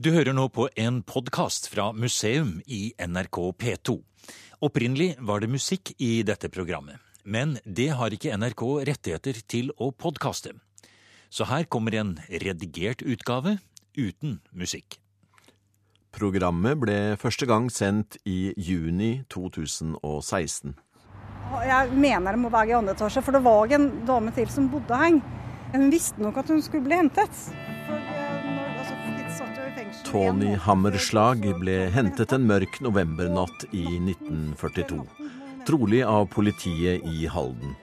Du hører nå på en podkast fra museum i NRK P2. Opprinnelig var det musikk i dette programmet, men det har ikke NRK rettigheter til å podkaste. Så her kommer en redigert utgave uten musikk. Programmet ble første gang sendt i juni 2016. Jeg mener det må være i andre etasje, for det var en dame til som bodde her. Hun visste nok at hun skulle bli hentet. For, Tony. Hammerslag ble hentet en mørk novembernatt i 1942. Trolig av politiet i Halden.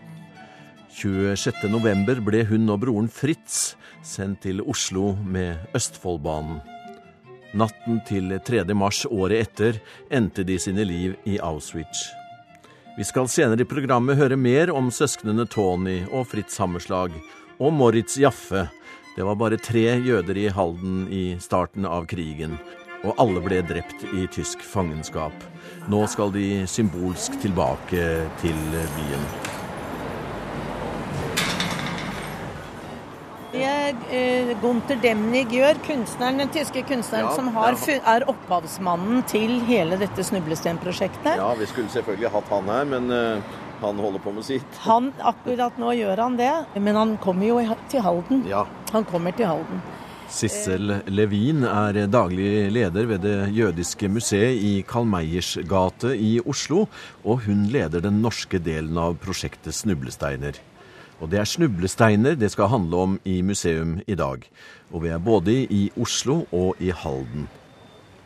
26. november ble hun og broren Fritz sendt til Oslo med Østfoldbanen. Natten til 3. mars året etter endte de sine liv i Auschwitz. Vi skal senere i programmet høre mer om søsknene Tony og Fritz Hammerslag, og Moritz Jaffe. Det var bare tre jøder i Halden i starten av krigen, og alle ble drept i tysk fangenskap. Nå skal de symbolsk tilbake til byen. Det er eh, Gunther Demnig gjør, kunstneren, den tyske kunstneren Ja, som har, ja. er opphavsmannen til hele dette snublestenprosjektet. Ja, vi skulle selvfølgelig hatt han her, men eh, han holder på med sitt. Han, akkurat nå gjør han det, men han kommer jo til Halden. Ja. Han kommer til Halden. Sissel Levin er daglig leder ved Det jødiske museet i Karl Meyers gate i Oslo, og hun leder den norske delen av prosjektet Snublesteiner. Og det er snublesteiner det skal handle om i museum i dag. Og vi er både i Oslo og i Halden.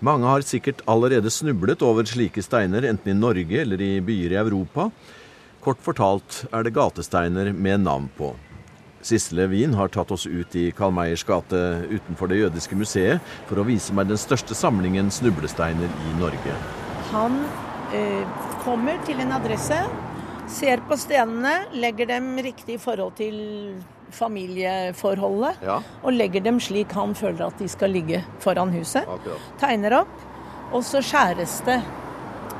Mange har sikkert allerede snublet over slike steiner, enten i Norge eller i byer i Europa. Kort fortalt er det gatesteiner med navn på. Sisle Wien har tatt oss ut i Karl Meyers gate utenfor Det jødiske museet for å vise meg den største samlingen snublesteiner i Norge. Han eh, kommer til en adresse, ser på stenene, legger dem riktig i forhold til familieforholdet, Ja, og legger dem slik han føler at de skal ligge foran huset. akkurat. tegner opp, og så skjæres det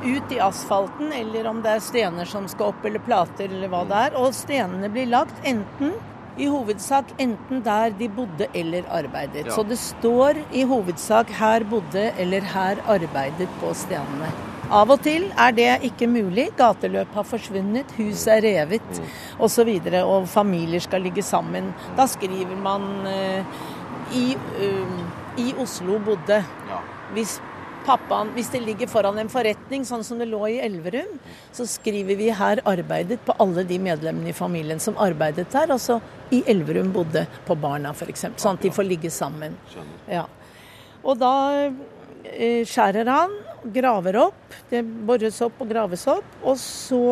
ut i asfalten, eller om det er stener som skal opp, eller plater, eller hva det er. Og stenene blir lagt enten, i hovedsak enten der de bodde eller arbeidet. Ja. Så det står i hovedsak 'her bodde' eller 'her arbeidet' på stenene. Av og til er det ikke mulig. Gateløp har forsvunnet, hus er revet osv. Og, så videre, og familier skal ligge sammen. Da skriver man uh, i, uh, i Oslo bodde. Ja. Hvis pappaen, hvis det ligger foran en forretning, sånn som det lå i Elverum, så skriver vi her arbeidet på alle de medlemmene i familien som arbeidet der. Altså i Elverum bodde på barna, f.eks. Sånn at de får ligge sammen. Ja. Og da eh, skjærer han, graver opp. Det bores opp og graves opp. Og så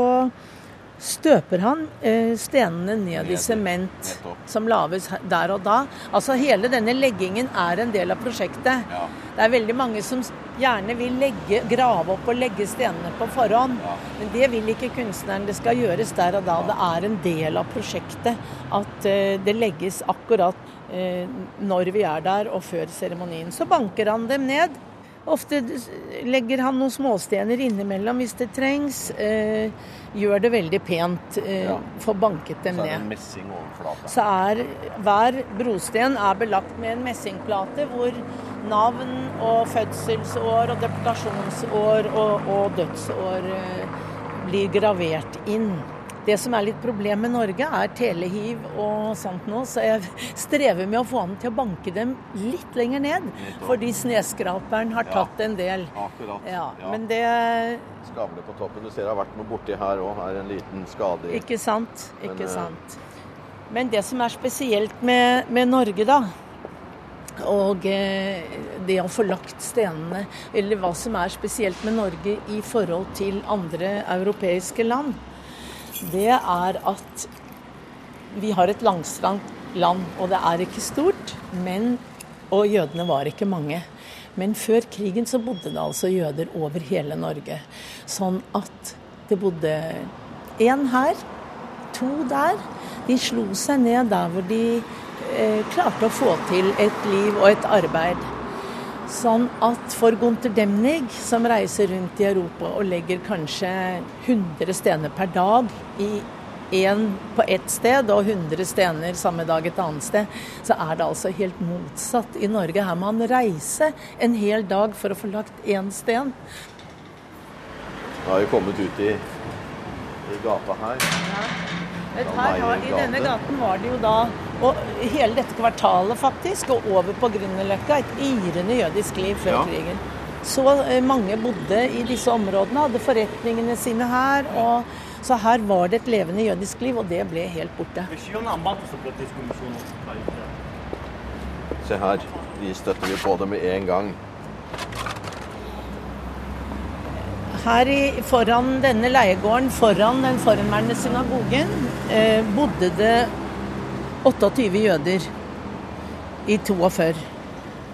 støper han eh, stenene ned i sement som lages der og da. Altså hele denne leggingen er en del av prosjektet. Ja. Det er veldig mange som gjerne vil legge, grave opp og legge stenene på forhånd. Ja. Men det vil ikke kunstneren. Det skal gjøres der og da. Det er en del av prosjektet at eh, det legges akkurat eh, når vi er der og før seremonien. Så banker han dem ned. Ofte legger han noen småstener innimellom hvis det trengs. Eh, gjør det veldig pent. Eh, Ja. Får banket dem Så er det ned en messingoverflate. så er hver brosten er belagt med en messingplate hvor navn og fødselsår og deportasjonsår og, og dødsår eh, blir gravert inn. Det som er litt problem med Norge, er telehiv og sånt nå, så jeg strever med å få han til å banke dem litt lenger ned. Fordi sneskraperen har Ja. tatt en del. Akkurat. Ja, men det Skavle på toppen. Du ser det har vært noe borti her òg. Her er en liten skade. Ikke sant? Ikke men, sant. Men det som er spesielt med, med Norge, da, og eh, det å få lagt stenene, eller hva som er spesielt med Norge i forhold til andre europeiske land, det er at vi har et langstrakt land, og det er ikke stort, men og jødene var ikke mange. Men før krigen så bodde det altså jøder over hele Norge. Sånn at det bodde én her, to der. De slo seg ned der hvor de eh, klarte å få til et liv og et arbeid. Sånn at for Gunther Demnig, som reiser rundt i Europa og legger kanskje 100 stener per dag i en på ett sted og 100 stener samme dag et annet sted, så er det altså helt motsatt i Norge. Her må han reise en hel dag for å få lagt én sten. Da har vi kommet ut i, i gata her. Ja. Her har, I denne gaten var det jo da og hele dette kvartalet faktisk, og over på Grünerløkka, et yrende jødisk liv før ja. krigen. Så eh, mange bodde i disse områdene, hadde forretningene sine her. og Så her var det et levende jødisk liv, og det ble helt borte. Se her, de støtter vi på det med en gang. Her i, foran denne leiegården, foran den forhenværende synagogen, eh, bodde det 28 jøder i 42.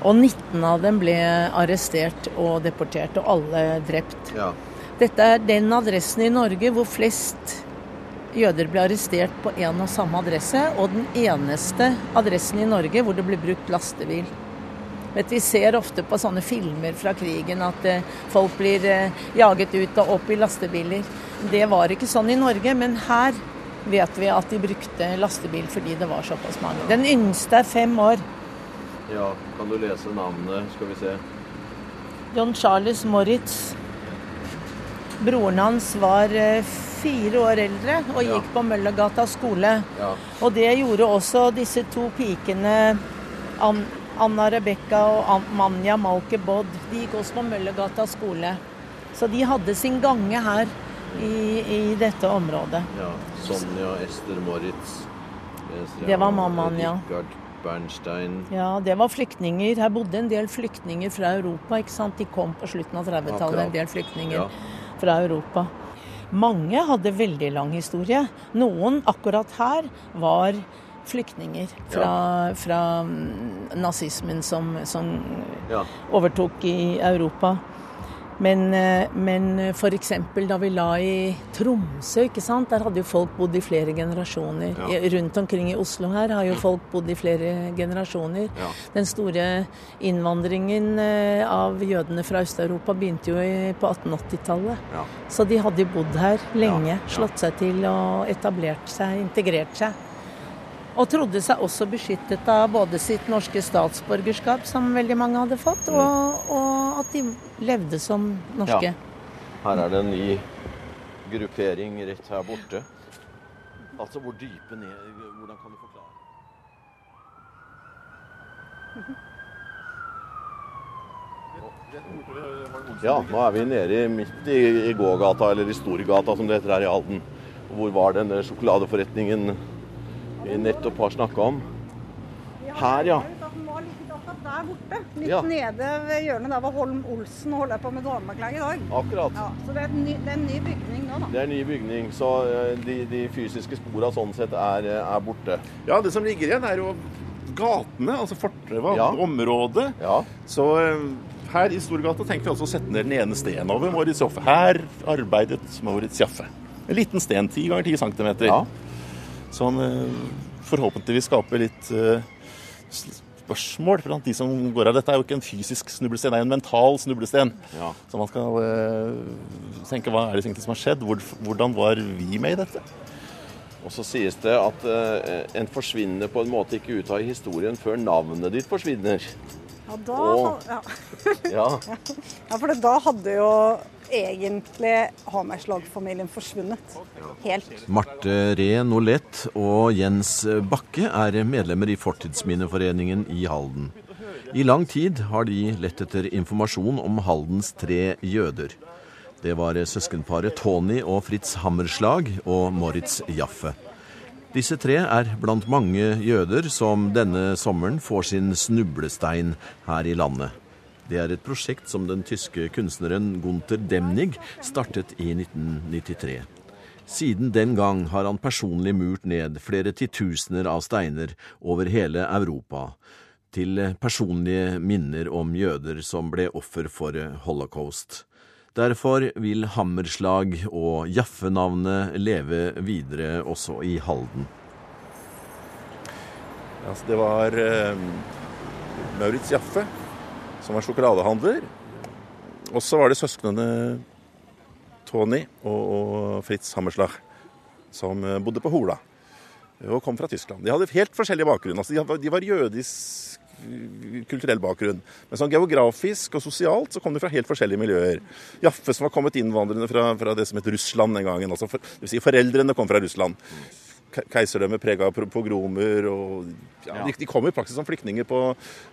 Og 19 av dem ble arrestert og deportert, og alle drept. Ja. Dette er den adressen i Norge hvor flest jøder ble arrestert på én og samme adresse, og den eneste adressen i Norge hvor det ble brukt lastebil. Vet, vi ser ofte på sånne filmer fra krigen at eh, folk blir eh, jaget ut og opp i lastebiler. Det var ikke sånn i Norge, men her vet vi at de brukte lastebil fordi det var såpass mange. Den yngste er fem år. Ja, kan du lese navnet, skal vi se. John Charles Moritz. Broren hans var eh, fire år eldre og gikk ja. på Møllergata skole. Ja. Og det gjorde også disse to pikene, Anna Rebekka og Manja Malke Bodd. De gikk også på Møllergata skole. Så de hadde sin gange her i, i dette området. Ja, Sonja Ester Moritz. Det var mammaen, ja. Richard Bernstein. Ja, det var flyktninger. Her bodde en del flyktninger fra Europa. ikke sant? De kom på slutten av 30-tallet, en del flyktninger ja. fra Europa. Mange hadde veldig lang historie. Noen akkurat her var flyktninger fra, ja. fra mm, nazismen som, som ja. overtok i Europa. Men, eh, men f.eks. da vi la i Tromsø, ikke sant? der hadde jo folk bodd i flere generasjoner. Ja. Rundt omkring i Oslo her har jo folk bodd i flere generasjoner. Ja. Den store innvandringen eh, av jødene fra Øst-Europa begynte jo på 1880-tallet. Ja. Så de hadde jo bodd her lenge, slått seg til og etablert seg, integrert seg. Og trodde seg også beskyttet av både sitt norske statsborgerskap, som veldig mange hadde fått, mm. og, og at de levde som norske. Ja. Her er det en ny gruppering rett her borte. Altså hvor dype ned Hvordan kan du forklare? Ja, nå er vi nede midt i, i gågata, eller i Storgata som det heter her i Halden. Hvor var denne sjokoladeforretningen vi nettopp har snakka om. Her, ja. Der borte, litt ja. nede ved hjørnet der hvor Holm Olsen holder på med dameklær i dag. Akkurat. Ja, så det er, ny, det er, en ny bygning nå, da. Det er en ny bygning, så eh, de, de fysiske sporene sånn sett er, eh, er, borte. Ja, det som ligger igjen er jo gatene, altså fortrevet, ja. området. Ja. Så eh, her i Storgata tenker vi altså å sette ned den ene stenen over Moritz Jaffe. Her arbeidet Moritz Jaffe. En liten sten, 10 ganger 10 cm. Ja. Sånn forhåpentligvis skaper litt eh, spørsmål blant de som går av. Dette er jo ikke en fysisk snublesten, det er en mental snublesten. Ja. Så man skal tenke hva er det egentlig som har skjedd? Hvordan var vi med i dette? Og så sies det at en forsvinner på en måte ikke ut av historien før navnet ditt forsvinner. Ja, da og, ja. ja. ja, for da hadde jo egentlig Hammerslag-familien forsvunnet. Helt. Marte Ree Nolett og Jens Bakke er medlemmer i Fortidsminneforeningen i Halden. I lang tid har de lett etter informasjon om Haldens tre jøder. Det var søskenparet Tony og Fritz Hammerslag og Moritz Jaffe. Disse tre er blant mange jøder som denne sommeren får sin snublestein her i landet. Det er et prosjekt som den tyske kunstneren Gunther Demnig startet i 1993. Siden den gang har han personlig murt ned flere titusener av steiner over hele Europa, til personlige minner om jøder som ble offer for holocaust. Derfor vil Hammerslag og Jaffe-navnet leve videre også i Halden. Altså, det var eh, Maurits Jaffe som var sjokoladehandler. Og så var det søsknene Tony og, og Fritz Hammerslag. som bodde på Hola og kom fra Tyskland. De hadde helt forskjellig bakgrunn. Altså, de var jødisk kulturell bakgrunn. Men sånn geografisk og sosialt så kom de fra helt forskjellige miljøer. Jaffe som var kommet innvandrende fra, fra det som het Russland den gangen. altså for, det vil si Foreldrene kom fra Russland. Keiserdømmet prega av pogromer. og ja, de, de, kom i praksis som flyktninger på,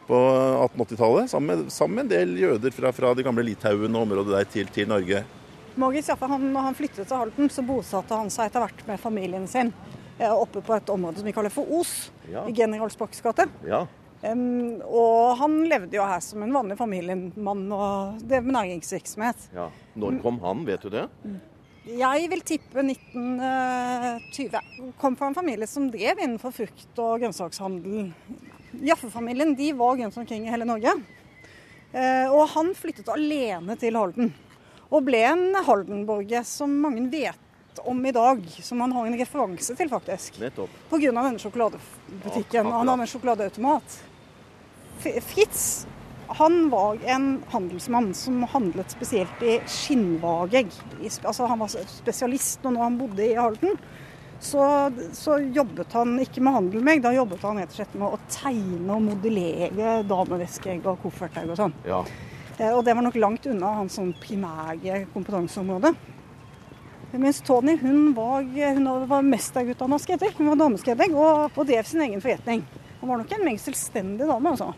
på 1880-tallet, sammen, sammen, med en del jøder fra, fra det gamle Litauen og området der til, til Norge. Magis, ja, han, når han flyttet til Halden, så bosatte han seg etter hvert med familien sin eh, oppe på et område som vi kaller for Os, ja. i Generals Bachs gate. Ja. Um, og han levde jo her som en vanlig familiemann og drev med næringsvirksomhet. Ja. Når kom han, vet du det? Jeg vil tippe 1920. Kom fra en familie som drev innenfor frukt- og grønnsakshandel. Jaffe-familien de var rundt omkring i hele Norge. Uh, og han flyttet alene til Halden. Og ble en Haldenborger som mange vet om i dag, som han har en referanse til, faktisk. Nettopp. Pga. denne sjokoladebutikken. Ja, han har en sjokoladeautomat. Fritz han var en handelsmann som handlet spesielt i skinnvageg. Altså, han var spesialist, og når han bodde i Halden, så, så, jobbet han ikke med handel med da jobbet han rett og slett med å tegne og modellere dameveskeegg og koffertegg og sånn. Ja. Eh, og det var nok langt unna hans sånn primære kompetanseområde. Mens Tony hun var, hun var mesterutdanna skredder. Hun var dameskredder og, og drev sin egen forretning. Hun var nok en meget selvstendig dame, altså.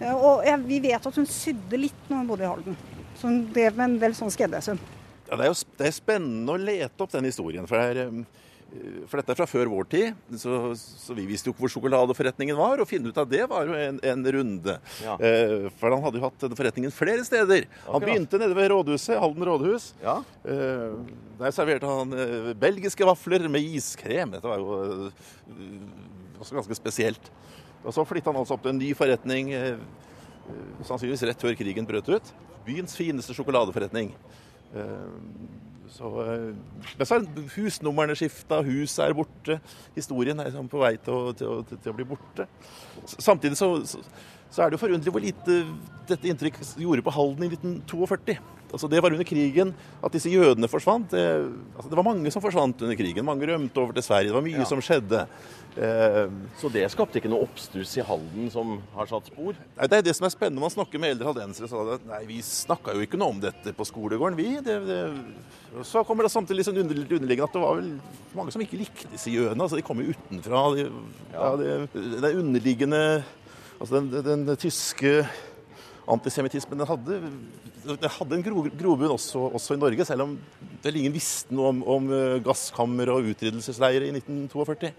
Og jeg, vi vet at hun sydde litt når hun bodde i Halden. Så hun drev med en del sånn skreddersøm. Ja, det er jo det er spennende å lete opp den historien. For, det er, eh, for dette er fra før vår tid, så, så, vi visste jo ikke hvor sjokoladeforretningen var. Å finne ut av det var jo en, en runde. Ja. Eh, for han hadde jo hatt denne forretningen flere steder. Han Akkurat. begynte nede ved rådhuset, Halden rådhus. Ja. Eh, der serverte han eh, belgiske vafler med iskrem. Dette var jo også ganske spesielt. Og Så flytta han altså opp til en ny forretning, eh, eh, sannsynligvis rett før krigen brøt ut. Byens fineste sjokoladeforretning. Eh, så, men så er husnumrene skifta, huset er borte. Historien er liksom på vei til å, til, til å, bli borte. Samtidig så, så, er det jo forunderlig hvor lite dette inntrykk gjorde på Halden i 1942. Altså Det var under krigen at disse jødene forsvant. Det, altså det, var mange som forsvant under krigen. Mange rømte over til Sverige. Det var mye ja. som skjedde. Eh, så det skapte ikke noe oppstuss i Halden som har satt spor? Nei, Det er det som er spennende. Man snakker med eldre haldensere. Så det, nei, vi snakka jo ikke noe om dette på skolegården, vi. Det, det, så kommer det samtidig liksom underliggende at det var vel mange som ikke likte disse jødene. Altså, de kom jo utenfra. De, ja. ja, det, underliggende Altså den, den, den tyske antisemittismen den hadde, den hadde en grobunn også, også, i Norge, selv om vel ingen visste noe om, om eh, gasskammer og utryddelsesleirer i 1942.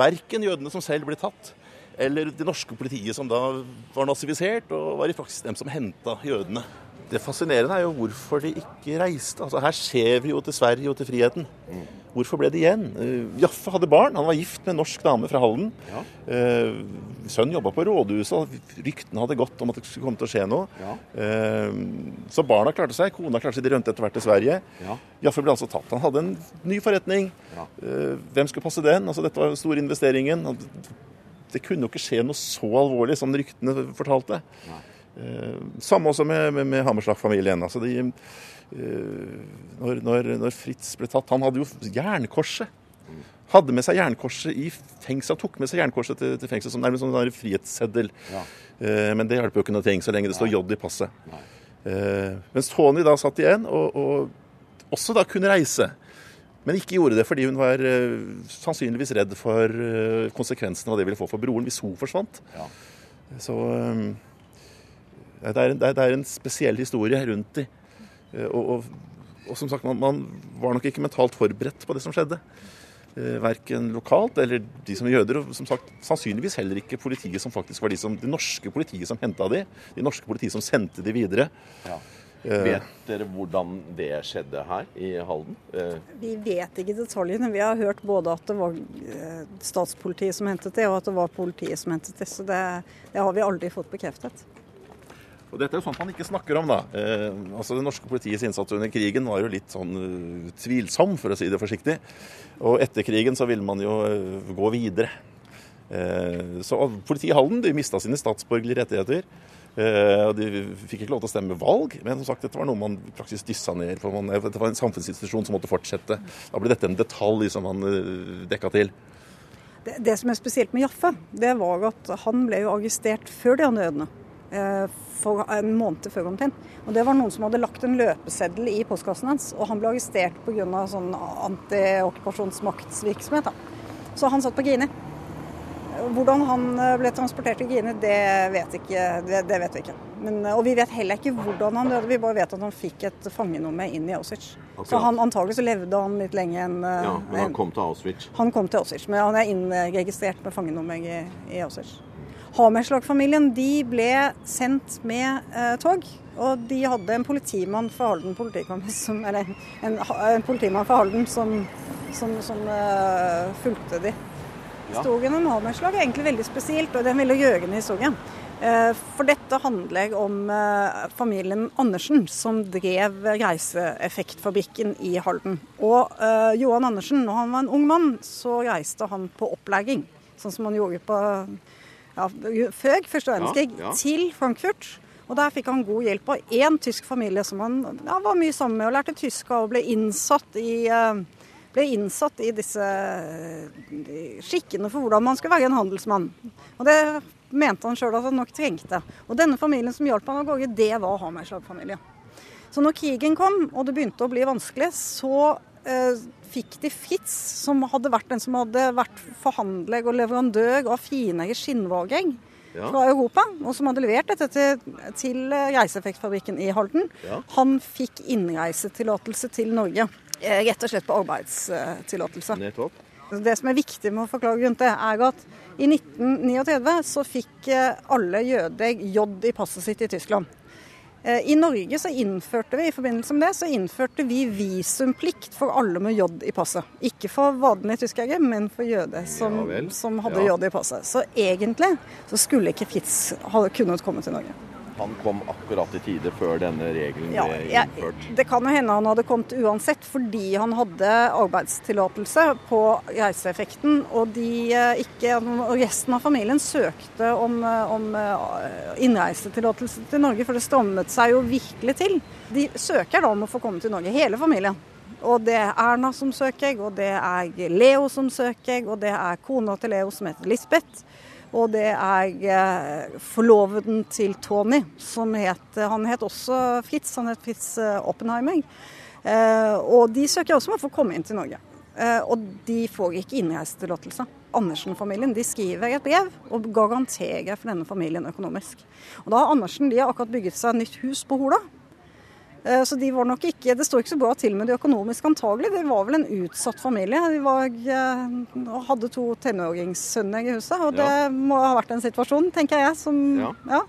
Verken jødene som selv ble tatt, eller det norske politiet som da var nazifisert og var i praksis dem som henta jødene. Det fascinerende er jo hvorfor de ikke reiste. Altså Her ser vi jo til Sverige og til friheten. Mm. Hvorfor ble det igjen? Uh, Jaffe hadde barn. Han var gift med en norsk dame fra Halden. Ja. Uh, sønnen jobba på rådhuset, og ryktene hadde gått om at det skulle komme til å skje noe. Ja. Uh, så barna klarte seg. Kona klarte seg. De rømte etter hvert til Sverige. Ja. Jaffe ble altså tatt. Han hadde en ny forretning. hvem skulle passe den? Altså Dette var den store investeringen. Det kunne jo ikke skje noe så alvorlig som ryktene fortalte. samme også med, med, med Hammerslach-familien. Altså de Eh, når, når, når, Fritz ble tatt Han hadde jo jernkorset. Hadde med seg jernkorset i fengsel. Tok med seg jernkorset til, til fengsel som nærmest en frihetsseddel. Ja. Eh, men det hjelper jo ikke noe ting så lenge det står J i passet. Eh, mens Tony da satt igjen, og, og også da kunne reise. Men ikke gjorde det fordi hun var uh, sannsynligvis redd for uh, konsekvensene av det ville få for broren hvis hun forsvant. Ja. Så um, det, er en, det, er, en, spesiell historie rundt dem. Eh, og, og, og, som sagt, man, man, var nok ikke mentalt forberedt på det som skjedde. Eh, verken lokalt eller de som er jøder, og som sagt sannsynligvis heller ikke politiet som faktisk var de som, det norske politiet som henta de, de norske politiet som sendte de videre. Ja. Eh, vet dere hvordan det skjedde her i Halden? Vi vet ikke detaljene. Vi har hørt både at det var statspolitiet som hentet det, og at det var politiet som hentet det. Så det, det har vi aldri fått bekreftet. Og Dette er jo sånt man ikke snakker om. da. Eh, altså Det norske politiets innsats under krigen var jo litt sånn uh, tvilsom, for å si det forsiktig. Og etter krigen så ville man jo uh, gå videre. Eh, så Politiet i Halden de mista sine statsborgerlige rettigheter. Eh, De fikk ikke lov til å stemme valg, men som sagt, dette var noe man praktisk dyssa ned. for man, Dette var en samfunnsinstitusjon som måtte fortsette. Da ble dette en detalj som han uh, dekka til. Det, det, som er spesielt med Jaffe, det var at han ble jo arrestert før de andre jødene. Eh, for en måned før omtrent. Og det var noen som hadde lagt en løpeseddel i postkassen hans, og han ble arrestert pga. sånn antiokkupasjonsmaktsvirksomhet. Så han satt på Gini. Hvordan han eh, ble transportert til Gini, det vet, ikke, det, det vet vi ikke. Men, eh, og vi vet heller ikke hvordan han døde, vi bare vet at han fikk et fangenummer inn i Auschwitz. Okay. Så han, antagelig så levde han litt lenge enn Ja, Men han kom til Auschwitz? Han kom til Auschwitz, men han er innregistrert med fangenummer i, i Auschwitz. Hamerslag-familien de ble sendt med eh, tog. Og de hadde en politimann fra Halden som, eller en, en, politimann fra Halden som, som, som uh, fulgte de. Historien om Hammerslag er egentlig veldig spesielt, og det er en veldig gjøgende historie. Uh, for dette handler om uh, familien Andersen, som drev Reiseeffektfabrikken i Halden. Og Johan Andersen, når han var en ung mann, så reiste han på opplæring, sånn som han gjorde på, ja, Føg, første verdenskrig, ja, ja. til Frankfurt. Og Der fikk han god hjelp av én tysk familie som han ja, var mye sammen med og lærte tysk og ble innsatt i uh, ble innsatt i disse skikkene for hvordan man skulle være en handelsmann. Og det mente han sjøl at han nok trengte. Og denne familien som hjalp han av gårde, det var Hammerslag-familien. Så når krigen kom og det begynte å bli vanskelig, så eh, fikk de Fritz, som hadde vært den som hadde vært forhandler og leverandør av finere skinnvager ja. fra Europa, og som hadde levert dette til, til Reiseeffektfabrikken i Halden. Ja. Han fikk innreisetillatelse til Norge. Eh, rett og slett på arbeidstillatelse. Det som er viktig med å forklare rundt det, er at i 1939 så fikk eh, alle jøder J i passet sitt i Tyskland. Eh, I Norge så innførte vi i forbindelse med det, så innførte vi visumplikt for alle med J i passet. Ikke for vanlige tyskere, men for jøder som, ja, som hadde ja. J i passet. Så egentlig så skulle ikke Fritz ha kunnet komme til Norge han kom akkurat i tide før denne regelen ja, ble innført? Ja, det kan jo hende han hadde kommet uansett, fordi han hadde arbeidstillatelse på reiseeffekten. Og, de eh, ikke, og resten av familien søkte om, eh, om eh, innreisetillatelse til Norge, for det strammet seg jo virkelig til. De søker da om å få komme til Norge, hele familien. Og det er Erna som søker, og det er Leo som søker, og det er kona til Leo som heter Lisbeth. Og det er eh, forloveden til Tony, som het Han het også Fritz, han het Fritz eh, Oppenheimer. Eh, og de søker også om å få komme inn til Norge. Og de får ikke innreisetillatelse. Andersen-familien de skriver et brev og garanterer for denne familien økonomisk. Og da har Andersen de har akkurat bygget seg et nytt hus på Hola. Eh, så de var nok ikke Det står ikke så bra til med det økonomiske, antagelig. Det var vel en utsatt familie. De var, eh, hadde to tenåringssønner i huset, og det ja. må ha vært en situasjon, tenker jeg. Som, ja. Ja.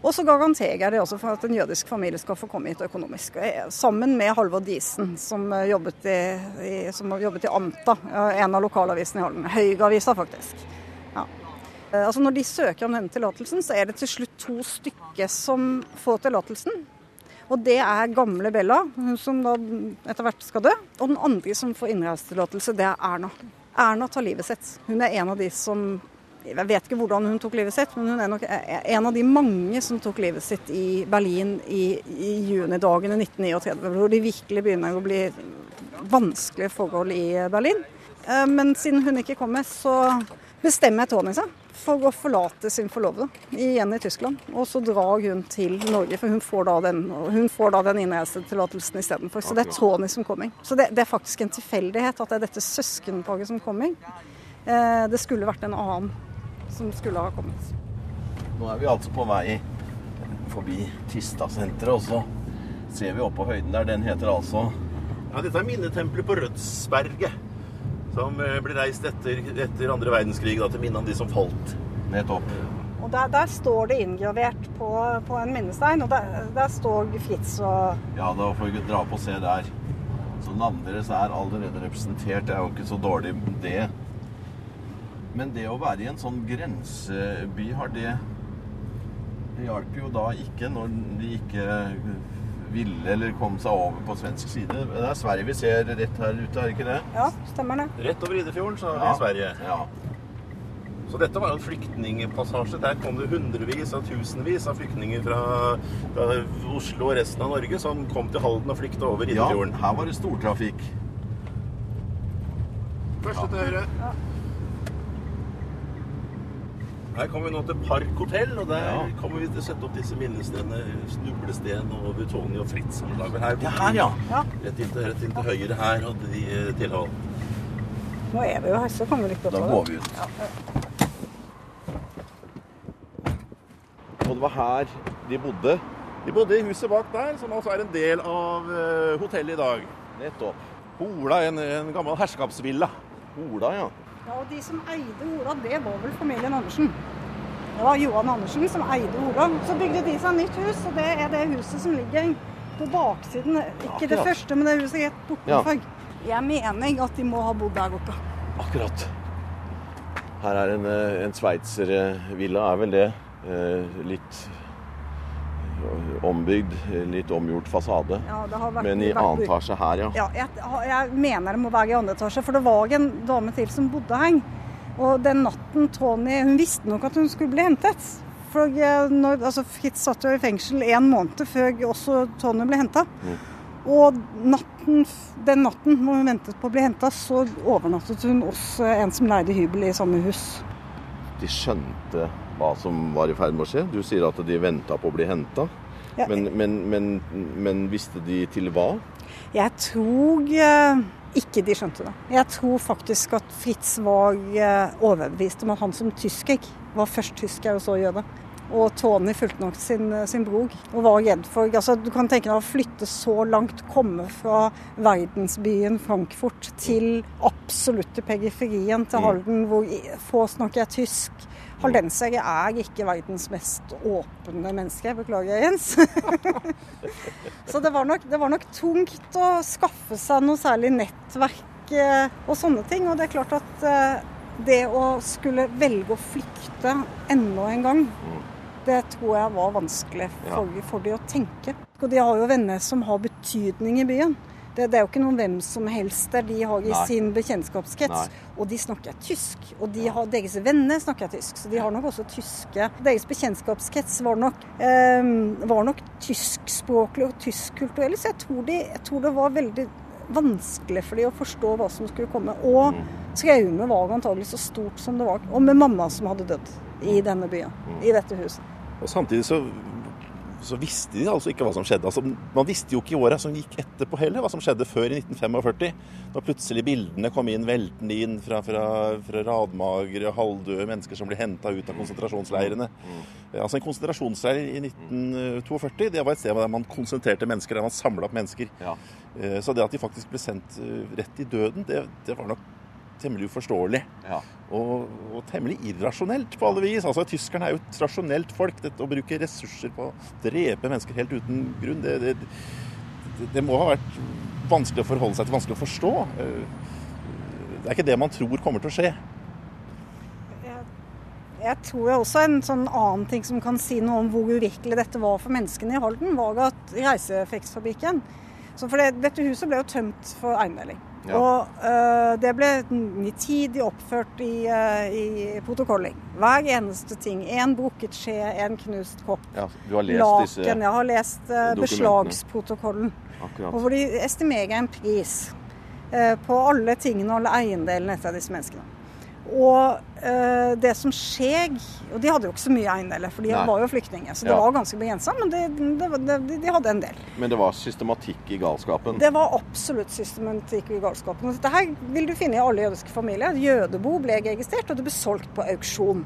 Og så garanterer de også for at en jødisk familie skal få komme hit økonomisk. Eh, sammen med Halvor Diesen, som jobbet i, i, som jobbet i Anta, en av lokalavisene i Halden. Høyreavisa, faktisk. Ja. Altså Når de søker om denne tillatelsen, så er det til slutt to stykker som får tillatelsen. Og det er gamle Bella, hun som da etter hvert skal dø. Og den andre som får innreisetillatelse, det er Erna. Erna tar livet sitt. Hun er en av de som Jeg vet ikke hvordan hun tok livet sitt, men hun er nok en av de mange som tok livet sitt i Berlin i, i junidagene 1939, hvor de virkelig begynner å bli vanskelige forhold i Berlin. Eh, men siden hun ikke kommer, så bestemmer Tony seg for å forlate sin forlovede igjen i Tyskland. Og så drar hun til Norge, for hun får da den, hun får da den innreisetillatelsen istedenfor. Så det er Tony som kommer. Så det, det, er faktisk en tilfeldighet at det er dette søskenparet som kommer. Eh, det skulle vært en annen som skulle ha kommet. Nå er vi altså på vei forbi Tistasenteret, og så ser vi oppå høyden der. Den heter altså Ja, dette er minnetempelet på Rødsberget som eh, ble reist etter, etter andre verdenskrig da, til minne om de som falt. Nettopp. Og der, der, står det inngravert på, på en minnestein, og der, der, står Fritz og Ja, da får vi dra på og se der. Så navnet deres er allerede representert. Det er jo ikke så dårlig, det. Men det å være i en sånn grenseby, har det Det hjalp jo da ikke når de ikke ville eller kom seg over på svensk side. Det er Sverige vi ser rett her ute, er ikke det? Ja, stemmer det. Rett over Idefjorden så er vi ja. Sverige. Ja. Så dette var en flyktningpassasje. Der kom det hundrevis av tusenvis av flyktninger fra, fra, Oslo og resten av Norge som kom til Halden og flykta over Idefjorden. Ja, her var det stortrafikk. Første til høyre. Ja. Her kommer vi nå til Park hotell, og der ja. kommer vi til å sette opp disse minnestenene. Snublesten og Tony og Fritz. Som lager her. Det her, ja. ja. Rett, inn til, rett inn til høyre her hadde de tilhold. Nå er vi jo her, så kommer vi litt på Da går vi ut. Ja. Og det var her de bodde? De bodde i huset bak der, som altså er en del av uh, hotellet i dag. Nettopp. Hola, en, en gammel herskapsvilla. Hola, ja. Ja, og De som eide Ola, det var vel familien Andersen. Det var Johan Andersen som eide Ola. Så bygde de seg nytt hus, og det er det huset som ligger på baksiden. Ikke Akkurat. det første, men det huset helt bortenfor. Ja. Jeg mener at de må ha bodd der oppe. Akkurat. Her er en, eh, en sveitservilla, er vel det? Eh, litt ombygd, litt omgjort fasade. Ja, vært, Men i annen etasje her, ja. ja jeg, jeg, mener det må være i andre etasje, for det var en dame til som bodde her. Og den natten Tony Hun visste nok at hun skulle bli hentet. For eh, når, altså Fritz satt jo i fengsel en måned før også Tony ble henta. Mm. Og natten, den natten når hun ventet på å bli henta, så overnattet hun hos en som leide hybel i samme hus. De skjønte hva som var i ferd med å skje? Du sier at de venta på å bli henta. Ja. Men, men, men, men, visste de til hva? Jeg tror uh, ikke de skjønte det. Jeg tror faktisk at Fritz var uh, overbevist om at han som tysker var først tysker og så jøde. Og Tony fulgte nok sin, sin bror og var redd for altså, Du kan tenke deg å flytte så langt, komme fra verdensbyen Frankfurt til absolutte periferien til mm. Halden, hvor få snakker tysk. Haldensere er ikke verdens mest åpne mennesker. Beklager, Jens. så det var, nok, det var, nok, tungt å skaffe seg noe særlig nettverk eh, og sånne ting. Og det er klart at eh, det å skulle velge å flykte enda en gang, det tror jeg var vanskelig for, for de å tenke. Og de har jo venner som har betydning i byen. Det, det, er jo ikke noen hvem som helst der de har i Nei. sin bekjentskapskrets. Og de snakker tysk. Og de har, deres venner snakker tysk, så de har nok også tyske Deres bekjentskapskrets var nok, eh, var nok tyskspråklig og tyskkulturell, så jeg tror, de, jeg tror, det var veldig vanskelig for de å forstå hva som skulle komme. Og mm. traumet var antagelig så stort som det var. Og med mamma som hadde dødd i denne byen, mm. i dette huset. Og Samtidig så så visste de altså ikke hva som skjedde. Altså, man visste jo ikke i åra som gikk etterpå heller, hva som skjedde før i 1945. Når plutselig bildene kom inn veltende inn fra, fra, fra radmagre, halvdøde mennesker som ble henta ut av konsentrasjonsleirene. Mm. Altså En konsentrasjonsleir i 1942 det var et sted der man konsentrerte mennesker, der man samla opp mennesker. Ja. Eh, så det at de faktisk ble sendt eh, rett i døden, det, det var nok temmelig uforståelig. Ja. Og, og, temmelig irrasjonelt på alle vis. Altså, Tyskerne er jo et rasjonelt folk. Dette, å bruke ressurser på å drepe mennesker helt uten grunn, det, det, det, det, må ha vært vanskelig å forholde seg til, vanskelig å forstå. Det er ikke det man tror kommer til å skje. Jeg tror også en sånn annen ting som kan si noe om hvor uvirkelig dette var for menneskene i Halden, var at Reiseeffektsfabrikken For dette huset ble jo tømt for eiendeling. Ja. Og uh, det ble nitidig oppført i, uh, i protokolling. Hver eneste ting. En brukket skje, en knust kopp. Ja, du har lest Laken. disse Jeg har lest uh, beslagsprotokollen. Akkurat. Og hvor de estimerer en pris på alle tingene og alle eiendelene etter disse menneskene. Og eh, det som skjer Og de hadde jo ikke så mye eiendeler, for de Nei. var jo flyktninger. Så det ja. var ganske begrensa, men det, det, det, de hadde en del. Men det var systematikk i galskapen? Det var absolutt systematikk i galskapen. Og dette her vil du finne i alle jødiske familier. Jødebo ble registrert, og det ble solgt på auksjon.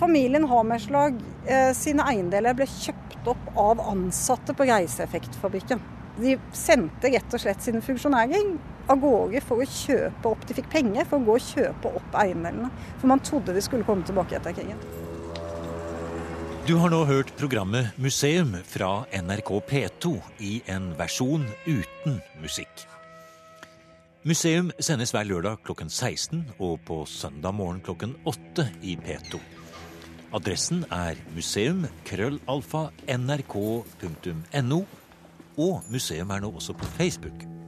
Familien Hamerslag eh, sine eiendeler ble kjøpt opp av ansatte på Reiseeffektfabrikken. De sendte rett og slett sine funksjonærer av gårde for å kjøpe opp De fikk penger for å gå og kjøpe opp eiendelene. For man trodde de skulle komme tilbake etter krigen. Du har nå hørt programmet Museum fra NRK P2 i en versjon uten musikk. Museum sendes hver lørdag klokken 16 og på søndag morgen klokken 8 i P2. Adressen er museum.krøllalfa.nrk.no og museum er nå også på Facebook.